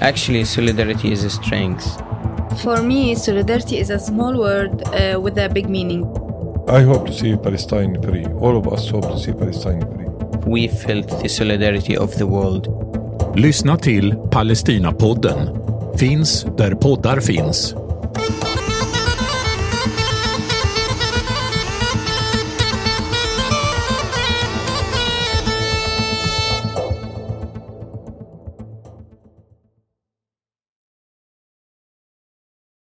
Actually, solidarity is a strength. For me, solidarity is a small word uh, with a big meaning. I hope to see Palestine free. All of us hope to see Palestine free. We felt the solidarity of the world. Lyssna till Palestinapodden. Finns där poddar finns.